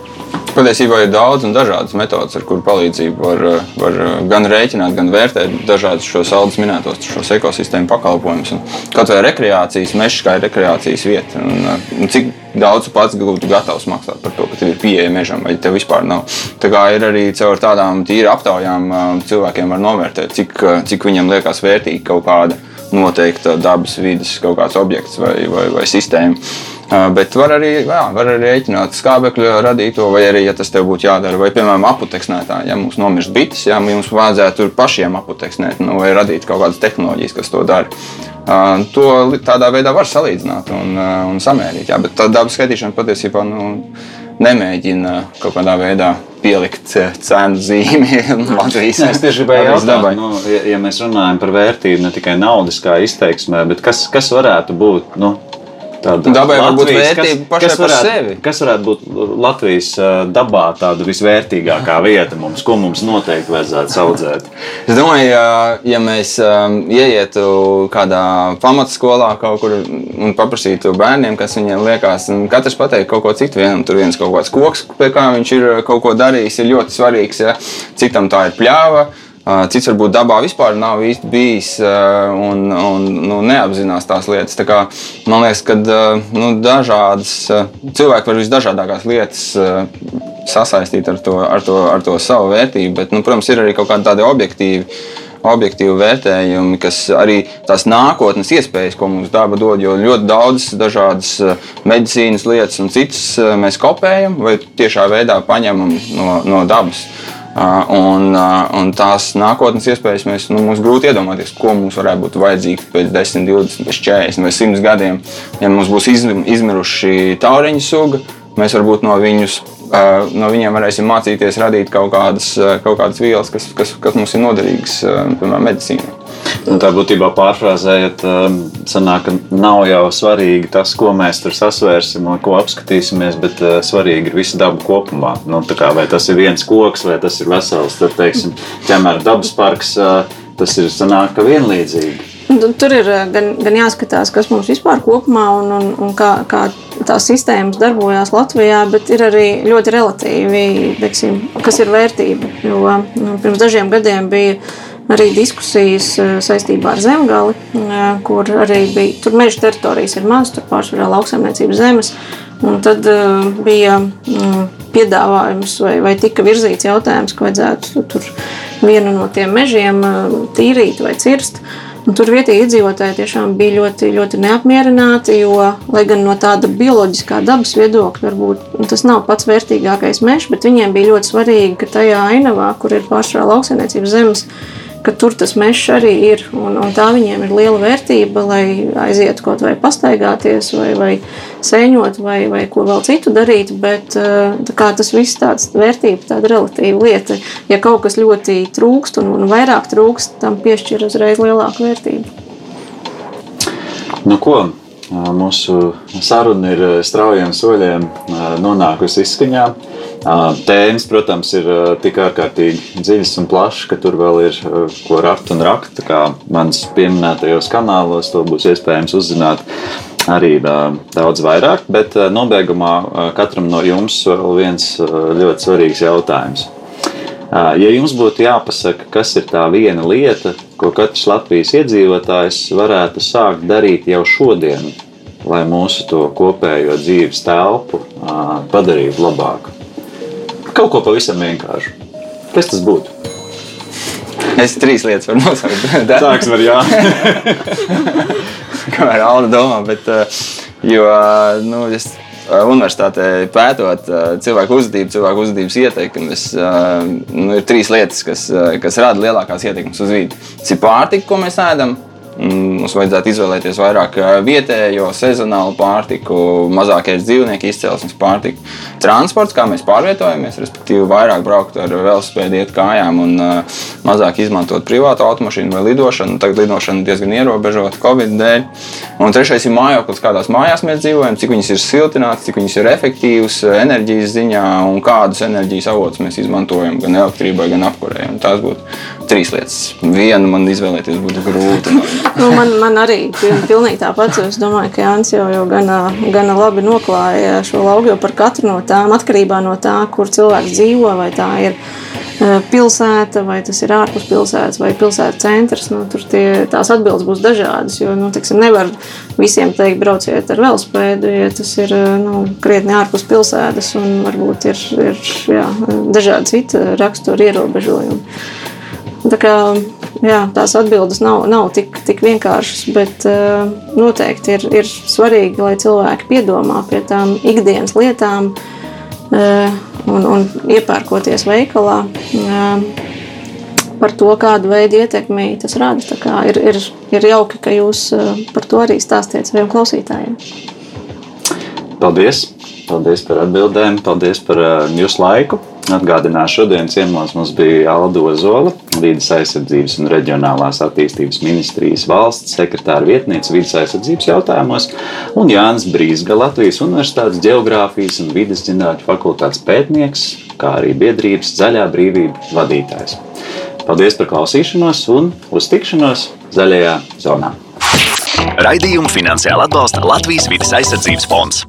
Patiesībā ir daudz un dažādas metodas, ar kurām palīdzību var, var gan rēķināt, gan vērtēt dažādus šos saldus minētos šos ekosistēmu pakalpojumus. Kaut vai rekreācijas, meža kā ir rekreācijas vieta. Un, un cik daudz pats būtu gatavs maksāt par to, ka tev ir pieeja mežam, vai tev vispār nav. Tā kā ir arī caur tādām tīri aptaujām cilvēkiem var novērtēt, cik, cik viņam liekas vērtīgi kaut kāda noteikta dabas vidas kaut kāds objekts vai, vai, vai sistēma. Bet var arī, jā, var arī rēķināt skābekļu radīto, vai arī, ja tas tev būtu jādara, vai, piemēram, aputeksnētāji. Ja mums nomirst bites, ja mums vajadzētu pašiem aputeksnēt, nu, vai radīt kaut kādas tehnoloģijas, kas to dara. To tādā veidā var salīdzināt un, un samērīt. Jā, bet tā dabas skaitīšana patiesībā nu, nemēģina kaut kādā veidā pielikt cenu zīmi [LAUGHS] Latvijas monētai. Es tieši gribēju jautāt, nu, ja, ja mēs runājam par vērtību ne tikai naudiskā izteiksmē, bet kas, kas varētu būt nu, Tāda dabai var būt vērtība pašai kas varētu, par sevi. Kas varētu būt Latvijas dabā tāda visvērtīgākā vieta mums, ko mums noteikti vajadzētu audzēt? Es domāju, ja, ja mēs ieietu kādā pamatskolā kaut kur un paprasītu bērniem, kas viņiem liekas, katrs pateikt kaut ko citu. Vienam tur viens kaut kāds koks, pie kā viņš ir kaut ko darījis, ir ļoti svarīgs. Ja? Citam tā ir pļāva Cits varbūt dabā vispār nav īsti bijis un, un nu, neapzinās tās lietas. Tā kā, man liekas, ka nu, dažādas cilvēki var visdažādākās lietas sasaistīt ar to, ar to, ar to savu vērtību, bet, nu, protams, ir arī kaut kādi tādi objektīvi objektīvi vērtējumi, kas arī tās nākotnes iespējas, ko mums daba dod, jo ļoti daudzas dažādas medicīnas lietas un citas mēs kopējam vai tiešā veidā paņemam no, no dabas. Un, un tās nākotnes iespējas mēs, nu, mums grūti iedomāties, ko mums varētu būt vajadzīgs pēc 10, 20, 40 vai 100 gadiem. Ja mums būs izmiruši tauriņu suga, mēs varbūt no, viņus, no viņiem varēsim mācīties radīt kaut kādas, kaut kādas vielas, kas, kas, kas mums ir noderīgas, piemēram, medicīnai. Un tā būtībā pārfrāzējot, um, sanāk, ka nav jau svarīgi tas, ko mēs tur sasvērsim un ko apskatīsimies, bet uh, svarīgi ir visa daba kopumā. Nu, kā, vai tas ir viens koks vai tas ir vesels, tad, teiksim, ķemēra dabas parks, uh, tas ir sanāk, vienlīdzīgi. Tur ir uh, gan, gan jāskatās, kas mums vispār kopumā un, un, un kā, kā tās sistēmas darbojās Latvijā, bet ir arī ļoti relatīvi, teiksim, kas ir vērtība. Jo nu, pirms dažiem gadiem bija arī diskusijas saistībā ar zemgali, kur arī bija tur meža teritorijas ir maz, tur pārsvarā lauksaimniecības zemes. Un tad bija um, piedāvājums, vai, vai tika virzīts jautājums, ka vajadzētu tur vienu no tiem mežiem tīrīt vai cirst. Un tur vietējie iedzīvotāji tiešām bija ļoti, ļoti neapmierināti, jo, lai gan no tāda bioloģiskā dabas viedokļa, varbūt tas nav pats vērtīgākais mežs, bet viņiem bija ļoti svarīgi, ka tajā ainavā, kur ir pārstrāva lauksainiecības zemes, ka tur tas mežs arī ir. Un, un tā viņiem ir liela vērtība, lai aizietu kaut vai pastaigāties, vai, vai sēņot, vai, vai ko vēl citu darīt. Bet tas viss tāds vērtība, tāda relatīva lieta. Ja kaut kas ļoti trūkst un, un vairāk trūkst, tam piešķir uzreiz lielāku vērtību. Nu, ko? Mūsu saruna ir straujiem soļiem nonākusi izskaņā. Tēmas, protams, ir tik ārkārtīgi dziļas un plašas, ka tur vēl ir ko rakt un rakt. Kā manas pieminētajos kanālos, to būs iespējams uzzināt arī daudz vairāk. Bet nobeigumā katram no jums vēl viens ļoti svarīgs jautājums. Ja jums būtu jāpasaka, kas ir tā viena lieta, ko katrs Latvijas iedzīvotājs varētu sākt darīt jau šodien, lai mūsu kopējo dzīves telpu padarītu labāku, kaut ko pavisam vienkāršu. Kas tas būtu? Es trīs lietas varu nosaukt. [LAUGHS] Sāks var jā. [LAUGHS] Kā ar Aldu domā, bet, jo, nu, es universitātē pētot cilvēku uzvedību, cilvēku uzvedības ieteikumus, nu, ir trīs lietas, kas, kas rada lielākās ietekmes uz vidi. Tas ir pārtika, ko mēs ēdam, mums vajadzētu izvēlēties vairāk vietējo, sezonālu pārtiku, mazāk ēst dzīvnieku izcelsmes pārtiku. Transports, kā mēs pārvietojamies, respektīvi, vairāk braukt ar velospēdu, iet kājām un uh, mazāk izmantot privātu automašīnu vai lidošanu. Tagad lidošana diezgan ierobežota Covid dēļ. Un trešais ir mājoklis, kādās mājās mēs dzīvojam, cik viņas ir siltināts, cik viņas ir efektīvas enerģijas ziņā un kādus enerģijas avotus mēs izmantojam gan elektrībai, gan apkurei. Tās būtu trīs lietas. Vienu man izvēlēties būtu grūti. nu, man, man arī pilnīgi tāpat. Es domāju, ka Jānis jau, jau gana, gana labi noklāja šo lauku, jo par katru no tām atkarībā no tā, kur cilvēks dzīvo, vai tā ir e, pilsēta, vai tas ir ārpus pilsētas, vai pilsētas centrs. Nu, tur tie, tās atbildes būs dažādas. Jo nu, tiksim, nevar visiem teikt, brauciet ar velospēdu, ja tas ir e, nu, krietni ārpus pilsētas un varbūt ir, ir jā, dažādi citi rakstura ierobežojumi. Tā kā, jā, tās atbildes nav, nav tik, tik vienkāršas, bet uh, noteikti ir, ir svarīgi, lai cilvēki piedomā pie tām ikdienas lietām uh, un, un iepērkoties veikalā. Uh, Par to, kādu veidu ietekmi tas rada. Ir, ir, ir jauki, ka jūs par to arī stāstiet saviem klausītājiem. Paldies! Paldies par atbildēm, paldies par jūsu laiku! Atgādināšu, šodienas ciemos mums bija Aldo Zola, Vides aizsardzības un reģionālās attīstības ministrijas valsts sekretāra vietniece vidas aizsardzības jautājumos, un Jānis Brīsga, Latvijas Universitātes geogrāfijas un vidas zinātņu fakultātes pētnieks, kā arī biedrības Zaļā brīvība vadītājs. Paldies par klausīšanos un uz tikšanos Zaļajā zonā! Raidījumu finansiāli atbalsta Latvijas Vides aizsardzības fonds.